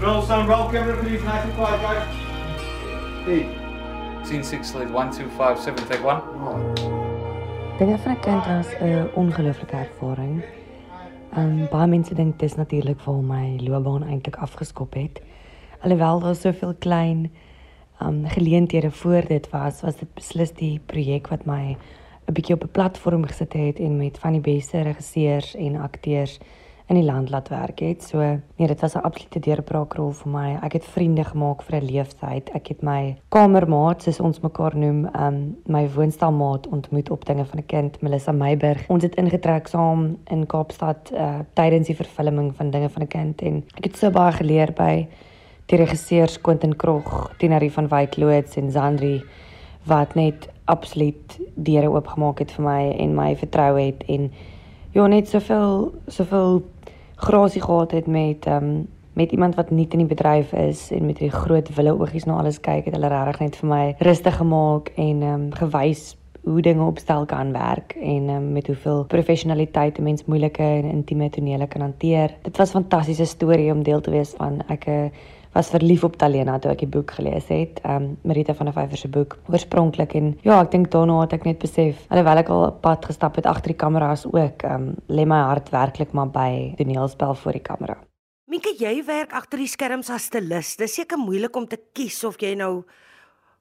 Roll some roll camera please, nice and quiet guys. Hey. Scene 6 lead 1257 take 1. Dinge van 'n kind was 'n ongelooflike ervaring. Um baie mense dink dis natuurlik waar my loopbaan eintlik afgeskop het. Alhoewel daar soveel klein um geleenthede voor dit was, was dit beslis die projek wat my 'n bietjie op 'n platform gesit het en met van die beste regisseurs en akteurs in die land laat werk het. So nee, dit was 'n absolute deurbraakrol vir my. Ek het vriende gemaak vir 'n leeftyd. Ek het my kamermaat, soos ons mekaar noem, um my woonstelmaat ontmoet op dinge van 'n kind, Melissa Meiburg. Ons het ingetrek saam in Kaapstad uh tydens die vervulling van dinge van 'n kind en ek het so baie geleer by die regisseurs Quentin Krog, Tinarie van Wyk Loods en Zandri wat net absoluut deure oopgemaak het vir my en my vertrou het en ja net soveel soveel grasie gehad het met ehm um, met iemand wat nie in die bedryf is en met hierdie groot wille oogies na alles kyk het hulle regtig net vir my rustig gemaak en ehm um, gewys hoe dinge opstel kan werk en um, met hoeveel professionaliteit 'n mens moeilike en intieme tonele kan hanteer. Dit was 'n fantastiese storie om deel te wees van. Ek uh, was verlief op Talena toe ek die boek gelees het. Ehm um, Marita van der Vyver se boek oorspronklik en ja, ek dink daarna het ek net besef alhoewel ek al 'n pad gestap het agter die kameras ook, ehm um, lê my hart werklik maar by toneelspel voor die kamera. Minke, jy werk agter die skerms as stylis. Dis seker moeilik om te kies of jy nou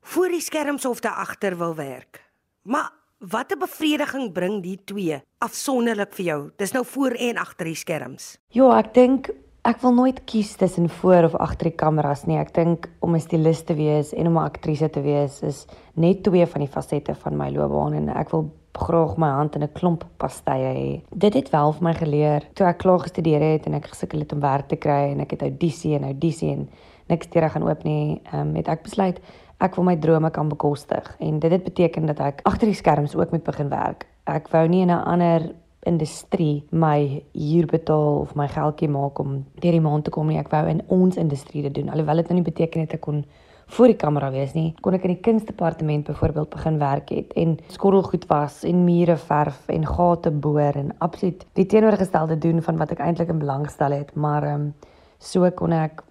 voor die skerms of daar agter wil werk. Maar Wat 'n bevrediging bring die twee afsonderlik vir jou? Dis nou voor en agter die skerms. Ja, ek dink Ek wil nooit kies tussen voor of agter die kameras nie. Ek dink om 'n stylist te wees en om 'n aktrise te wees is net twee van die fasette van my loopbaan en ek wil graag my hand in 'n klomp pastye hê. Dit het wel vir my geleer toe ek klaar gestudeer het en ek gesukkel het om werk te kry en ek het audisie en audisie en niks teer gaan oop nie. Um, het ek besluit ek wil my drome kan bekostig en dit het beteken dat ek agter die skerms ook moet begin werk. Ek wou nie in 'n ander industrie my huur betaal of my geldjie maak om deur die maand te kom nie. Ek wou in ons industrie dit doen. Alhoewel dit nou nie beteken het ek kon voor die kamera wees nie. Kon ek in die kunsdepartement byvoorbeeld begin werk het en skorrelgoed was en mure verf en gate boor en absoluut die teenoorgestelde doen van wat ek eintlik in belang gestel het, maar ehm um, so kon ek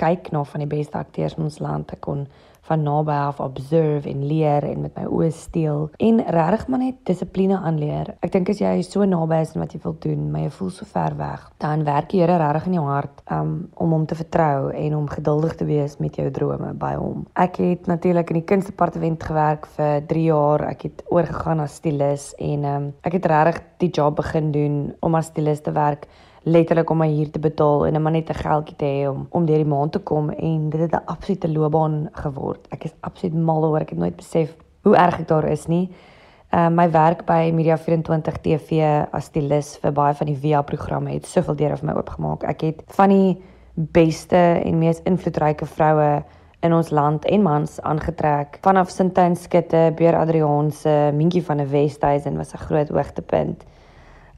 kyk na van die beste akteurs in ons land. Ek kon van naby af observe en leer en met my oë steel en regtig maar net dissipline aanleer. Ek dink as jy so naby is aan wat jy wil doen, maar jy voel so ver weg, dan werk die Here regtig in jou hart um, om hom te vertrou en om geduldig te wees met jou drome by hom. Ek het natuurlik in die kunstdepartement gewerk vir 3 jaar. Ek het oorgegaan as stylus en um, ek het regtig die job begin doen om as stylus te werk letterlik om my huur te betaal en 'n man net 'n geldjie te hê om om deur die maand te kom en dit het 'n absolute loopbaan geword. Ek is absoluut mal oor ek het nooit besef hoe erg ek daar is nie. Uh my werk by Media 24 TV as stylus vir baie van die VIA programme het soveel deure vir my oopgemaak. Ek het van die beste en mees invloedryke vroue in ons land en mans aangetrek. Vanaf Sintyn Skutte, Beer Adriaanse, Minkie van der Westhuizen was 'n groot hoogtepunt.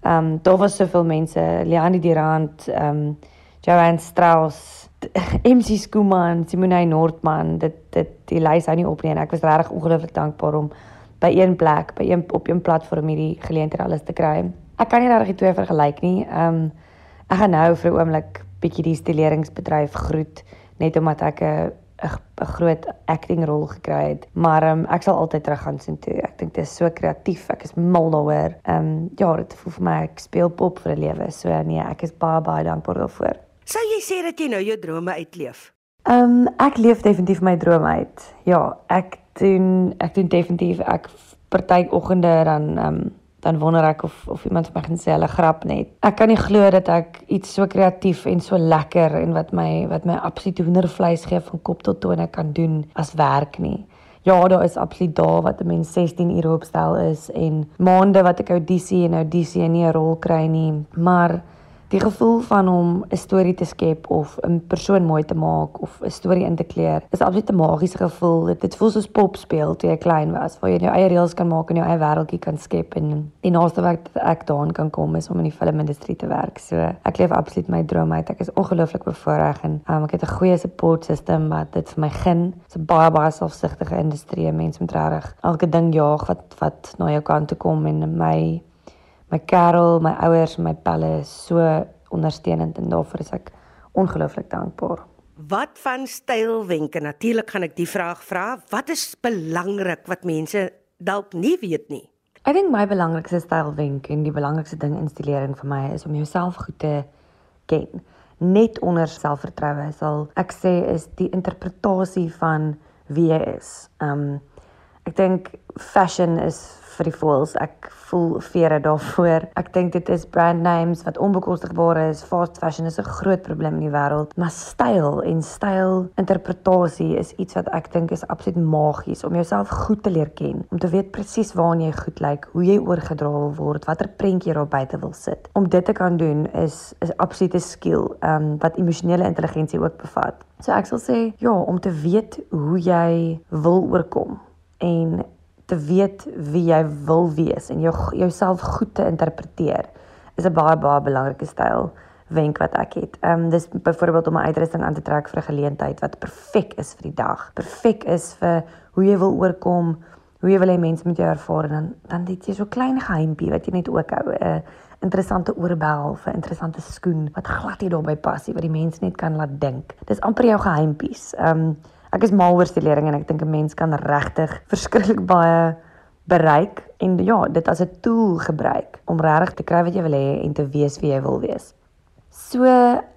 Ehm um, daar was soveel mense, Leandi Durant, ehm um, Joanne Strauss, MC Skuman, Simone Nordman, dit dit die lys hou nie op nie en ek was regtig ongelooflik dankbaar om by een plek, by een op een platform hierdie geleentheid alles te kry. Ek kan nie regtig die twee vergelyk nie. Ehm um, ek gaan nou vir 'n oomblik bietjie die stileringsbedryf groet net omdat ek 'n 'n groot acting rol gekry het. Maar um, ek sal altyd terug gaan sien toe. Ek dink dit is so kreatief. Ek is mal daaroor. Ehm um, ja, dit voel vir my ek speel pop vir 'n lewe. So nee, ek is baie baie dankbaar daarvoor. Sou jy sê dat jy nou jou drome uitleef? Ehm um, ek leef definitief my drome uit. Ja, ek doen ek doen definitief ek party oggende dan ehm um, dan wonder ek of of iemand vir my gaan sê hulle grap net. Ek kan nie glo dat ek iets so kreatief en so lekker en wat my wat my absoluut hoendervleis gee van kop tot tone kan doen as werk nie. Ja, daar is absoluut dae wat 'n mens 16 ure opstel is en maande wat ek audisie en audisie en nie 'n rol kry nie, maar Die gevoel van om 'n storie te skep of 'n persoon mooi te maak of 'n storie in te kleer, is absoluut 'n magiese gevoel. Dit, dit voel soos pop speel toe jy klein was, waar jy jou eie reëls kan maak en jou eie wêreldjie kan skep en die naaste wat ek daaraan kan kom is om in die filmindustrie te werk. So, ek leef absoluut my droom uit. Ek is ongelooflik bevoorreg en um, ek het 'n goeie support system wat dit vir my gun. Dit's 'n baie baie selfsugtige industrie. Mense moet reg elke ding jaag wat wat na jou kant toe kom en my my kerel, my ouers, my pelle is so ondersteunend en daarvoor is ek ongelooflik dankbaar. Wat van stylwenke? Natuurlik gaan ek die vraag vra. Wat is belangrik wat mense dalk nie weet nie? Ek dink my belangrikste stylwenk en die belangrikste ding in stilering vir my is om jouself goed te ken. Net onder selfvertroue sal ek sê is die interpretasie van wie jy is. Um ek dink fashion is vir die voels. Ek voel vere daarvoor. Ek dink dit is brand names wat onbekostigbaar is. Fast fashion is 'n groot probleem in die wêreld, maar styl en styl interpretasie is iets wat ek dink is absoluut magies om jouself goed te leer ken, om te weet presies waar jy goed lyk, hoe jy oorgedra wil word, watter prentjie jy daar buite wil sit. Om dit te kan doen is is absolute skill, ehm um, wat emosionele intelligensie ook bevat. So ek sal sê, ja, om te weet hoe jy wil oorkom en te weet wie jy wil wees en jou jouself goed te interpreteer is 'n baie baie belangrike styl wenk wat ek het. Ehm um, dis byvoorbeeld om 'n uitrusting aan te trek vir 'n geleentheid wat perfek is vir die dag. Perfek is vir hoe jy wil oorkom, hoe jy wil hê mense moet jou ervaar en dan dan dit jy so klein geheimpie wat jy net ook hou. 'n uh, interessante oorbel of 'n interessante skoen wat glad nie daarbey pas nie wat die mense net kan laat dink. Dis amper jou geheimpies. Ehm um, ek is mal oor stilering en ek dink 'n mens kan regtig verskriklik baie bereik en ja, dit as 'n tool gebruik om regtig te kry wat jy wil hê en te wees wie jy wil wees. So,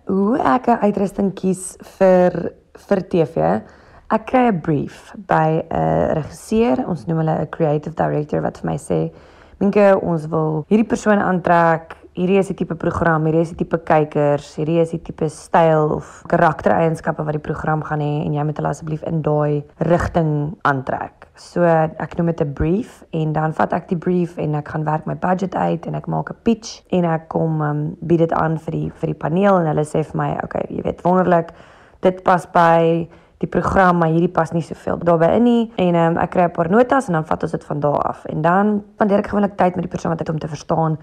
hoe ek 'n uitrusting kies vir vir TV? Ek kry 'n brief by 'n regisseur, ons noem hulle 'n creative director wat vir my sê, "Minke, ons wil hierdie persoon aantrek hierdie is die tipe program, hierdie is die tipe kykers, hierdie is die tipe styl of karaktereienskappe wat die program gaan hê en jy moet hulle asseblief in daai rigting aantrek. So ek noem dit 'n brief en dan vat ek die brief en ek gaan werk my budget uit en ek maak 'n pitch en ek kom um, bied dit aan vir die vir die paneel en hulle sê vir my, "Oké, okay, jy weet wonderlik, dit pas by die program maar hierdie pas nie soveel daarbey in nie en um, ek kry 'n paar notas en dan vat ons dit van daar af en dan spandeer ek gewoonlik tyd met die persoon wat dit om te verstaan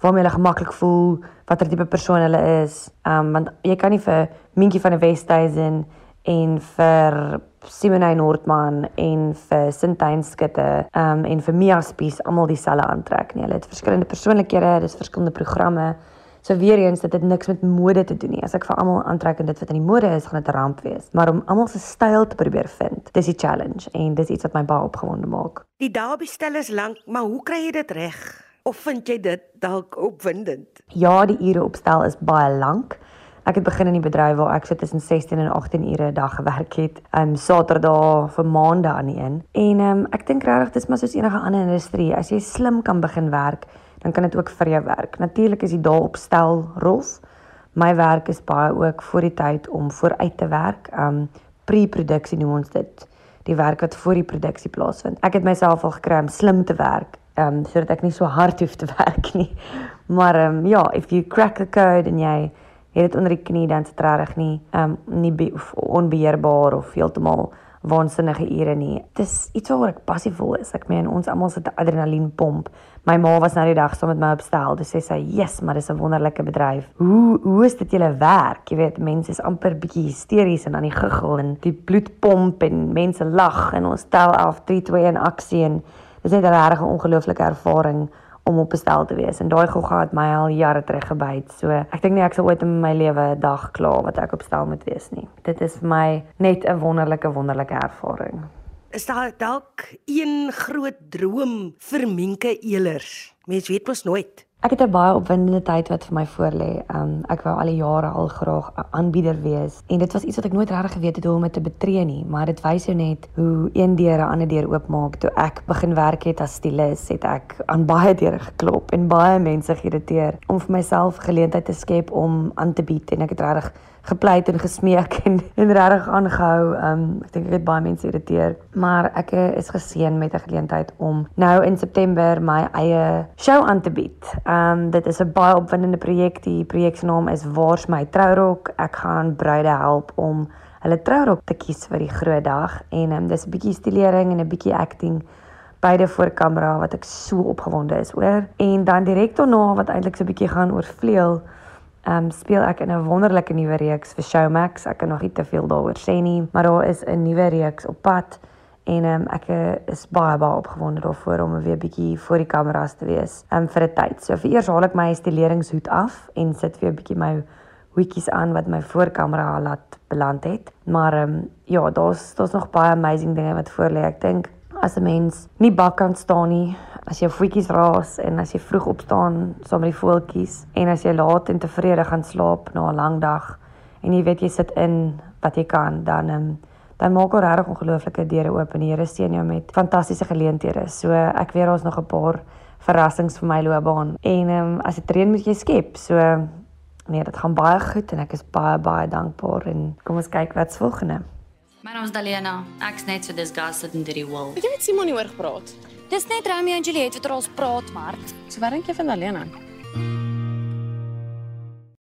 waarmee hulle gemaklik voel, watter tipe persoon hulle is. Um want jy kan nie vir Minkie van die Westhuizen en vir Simone Noordman en vir Sintyn Skutte um en vir Mia Spies almal dieselfde aantrek nie. Hulle het verskillende persoonlikhede, dis verskillende programme. So weer eens dit het niks met mode te doen nie. As ek vir almal aantrek en dit wat in die mode is, gaan dit 'n ramp wees. Maar om almal se styl te probeer vind, dis die challenge en dis iets wat my baie opgewonde maak. Die dae bestel is lank, maar hoe kry jy dit reg? Of vind jy dit dalk opwindend? Ja, die ure opstel is baie lank. Ek het begin in die bedryf waar ek so tussen 16 en 18 ure 'n dag gewerk het. Ehm um, Saterdag vir maande aan die een. En ehm um, ek dink regtig dis maar soos enige ander industrie. As jy slim kan begin werk, dan kan dit ook vir jou werk. Natuurlik is die dae opstel rof. My werk is baie ook voor die tyd om vooruit te werk. Ehm um, pre-produksie noem ons dit. Die werk wat voor die produksie plaasvind. Ek het myself al gekry om slim te werk ehm um, sodat ek nie so hard hoef te werk nie. Maar ehm um, ja, if you crack the code en jy het dit onder die knie dan se reg nie ehm um, nie be, onbeheerbaar of heeltemal waansinnige ure nie. Dis iets waaroor ek passievol is. Ek meen ons almal sit adrenalien pomp. My ma was nou die dag saam met my op stel. Dis sê sy, "Yes, maar dis 'n wonderlike bedryf. Hoe hoe is dit julle werk? Jy weet, mense is amper bietjie hysteries en aan die guggel en die bloed pomp en mense lag en ons tel af 3 2 in aksie en dis net 'n regtig ongelooflike ervaring om op stel te wees en daai gogga het my al jare terug gebyt. So ek dink nie ek sal ooit in my lewe 'n dag klaar wat ek op stel moet wees nie. Dit is vir my net 'n wonderlike wonderlike ervaring. Is daar dalk een groot droom vir Minke Elers? Mens weet mos nooit. Ek het 'n baie opwindende tyd wat vir my voorlê. Um ek wou al die jare al graag 'n aanbieder wees en dit was iets wat ek nooit regtig geweet het hoe om dit te betree nie, maar dit wys jou net hoe een deur 'n ander deur oopmaak. Toe ek begin werk het as stylist, het ek aan baie deure geklop en baie mense geïrriteer om vir myself geleentheid te skep om aan te bied en ek het regtig gepleit en gesmeek en en regtig aangehou. Um ek dink ek het baie mense irriteer, maar ek is geseën met 'n geleentheid om nou in September my eie show aan te bied. Um dit is 'n baie opwindende projek. Die projek se naam is Waar's my trourok? Ek gaan bruide help om hulle trourok te kies vir die groot dag en um dis 'n bietjie stilering en 'n bietjie acting beide voor kamera wat ek so opgewonde is oor en dan direk daarna wat eintlik so 'n bietjie gaan oor vleuel um, speel ek in 'n wonderlike nuwe reeks vir Showmax. Ek kan nog nie te veel daaroor sê nie, maar daar is 'n nuwe reeks op pad en ehm um, ek is baie baie opgewonde daarvoor om weer bietjie voor die kameras te wees. Ehm um, vir 'n tyd. So vir eers haal ek my stileringshoed af en sit weer bietjie my hoetjies aan wat my voorkamera laat beland het. Maar ehm um, ja, daar's daar's nog baie amazing dinge wat voor lê. Ek dink as 'n mens nie bak kan staan nie, as jy voetjies raas en as jy vroeg opstaan saam met die voeltjies en as jy laat en tevrede gaan slaap na 'n lang dag en jy weet jy sit in wat jy kan, dan um, dan maak al regtig ongelooflike deure oop en die Here seën jou met fantastiese geleenthede. So ek weet daar's nog 'n paar verrassings vir my loopbaan en um, as dit reën moet jy skep. So nee, dit gaan baie goed en ek is baie baie dankbaar en kom ons kyk wat's volgende. My naam is Dalena. Ek's net so disgusted in die wol. Het jy met Simon hieroor gepraat? Dis net Romeo en Juliet wat oor ons praat, Mart. So wat dink jy van Dalena?